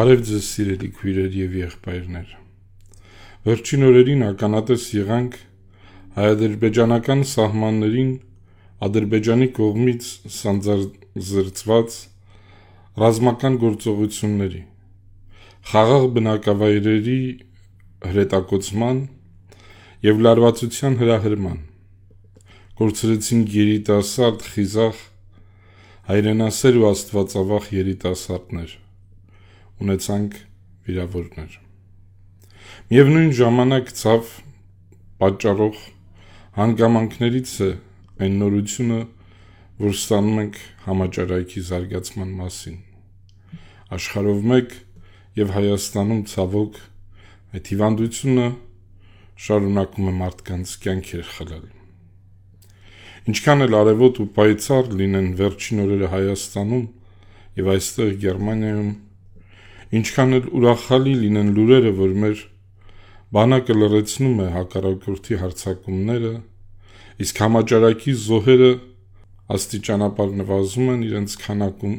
Բարև ձեզ սիրելի քույրեր եւ եղբայրներ։ Վերջին օրերին ականատես եղանք հայ-ադրբեջանական սահմաններին Ադրբեջանի կողմից սանձազրծված ռազմական գործողությունների, խաղաղ բնակավայրերի հրետակոծման եւ լարվածության հրահրման, կորցրեցին երիտասարդ, խիզախ, հայրենասեր ու աստվածավախ երիտասարդներ, ունեցանք վիրավորներ։ Միևնույն ժամանակ ցավ պատճառող հանգամանքներից է այն նորությունը, որ ստանում ենք համաճարակի զարգացման մասին։ Աշխարհով մեկ եւ Հայաստանում ցավոք այդ հիվանդությունը շարունակում է մարդկանց կյանքեր խլել։ Ինչքան էլ արևոտ ու պայծառ լինեն վերջին օրերը Հայաստանում եւ այստեղ Գերմանիայում, ինչքան էլ ուրախալի լինեն լուրերը, որ մեր բանակը լրացնում է հակառակորդի հարձակումները, իսկ համաճարակի զոհերը աստիճանաբար նվազում են իրենց քանակում։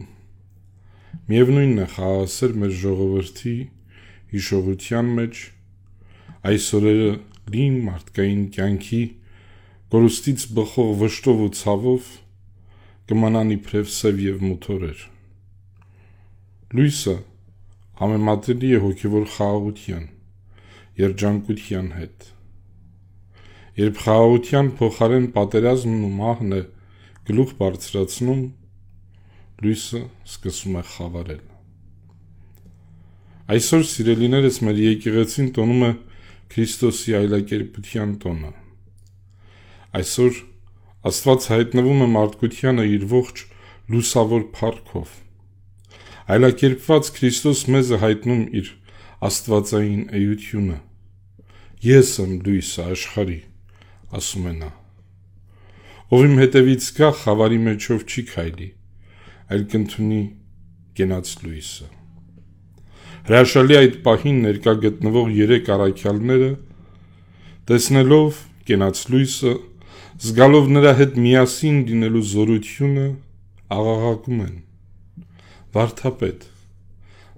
Միևնույնն է խաղաղասեր մեր ժողովրդի հիշողության մեջ այսօրերը լին մարդկային կյանքի գորուստից բխող վշտով ու ցավով կմնան իբրև սև եւ մութորեր։ Լույսը համեմատելի է հոգևոր խաղաղության, երջանկության հետ։ Երբ խաղաղության փոխարեն պատերազմն ու մահն է գլուխ բարձրացնում, լույսը սկսում է խավարել։ Այսօր սիրելիներս մեր եկեղեցին տոնում է Քրիստոսի այլակերպության տոնը։ Այսօր Աստված հայտնվում է մարդկությանը իր ողջ լուսավոր փառքով Այլակերպված Քրիստոս մեզ է հայտնում իր աստվածային էությունը։ Ես եմ լույսը աշխարի, ասում է նա։ Ով իմ հետևից գա, խավարի մեջով չի քայլի, այլ կընթունի կենաց լույսը։ Հրաշալի այդ պահին ներկա գտնվող երեք առաքյալները տեսնելով կենաց լույսը, զգալով նրա հետ միասին լինելու զորությունը, աղաղակում են Վարդապետ,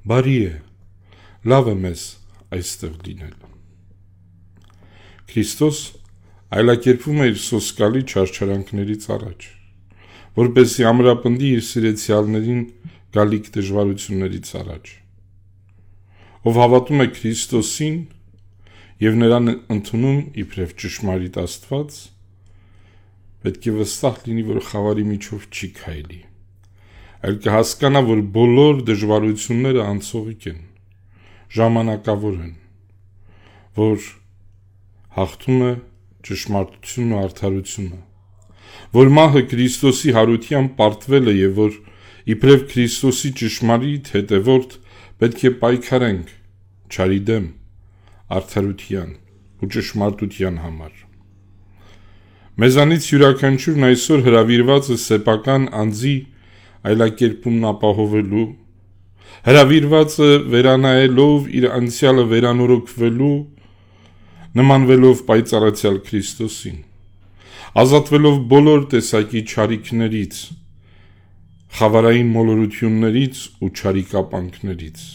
բարի է, լավ է մեզ այստեղ լինել։ Քրիստոս այլակերպվում է իր սոսկալի չարչարանքներից առաջ, որպեսզի ամրապնդի իր սիրեցյալներին գալիք դժվարություններից առաջ։ Ով հավատում է Քրիստոսին եւ նրան ընդունում իբրև ճշմարիտ Աստված, պետք է վստահ լինի, որ խավարի միջով չի քայլի այլ կհասկանա, որ բոլոր դժվարությունները անցողիկ են, ժամանակավոր են, որ հաղթում է ճշմարտությունն ու արդարությունը, որ մահը Քրիստոսի հարության պարտվել է եւ որ իբրև Քրիստոսի ճշմարիտ հետևորդ պետք է պայքարենք ճարի դեմ արդարության ու ճշմարտության համար։ Մեզանից յուրաքանչյուրն այսօր հravirված է սեփական անձի այլակերպումն ապահովելու, հրավիրված է վերանայելով իր անցյալը վերանորոգվելու, նմանվելով պայծառացյալ Քրիստոսին, ազատվելով բոլոր տեսակի ճարիքներից, խավարային մոլորություններից ու ճարիկապանքներից։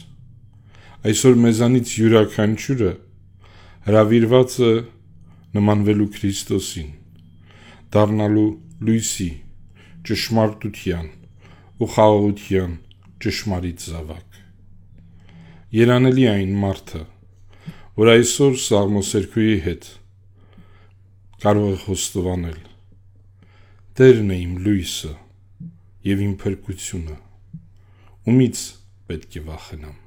Այսօր մեզանից յուրաքանչյուրը է նմանվելու Քրիստոսին, դառնալու լույսի, ճշմարտության, ու խաղաղության ճշմարիտ զավակ։ Երանելի այն մարդը, որ այսօր Սաղմոսերքուի հետ կարող է խոստովանել. Տերն է իմ լույսը եւ իմ փրկությունը։ Ումից պետք է վախենամ։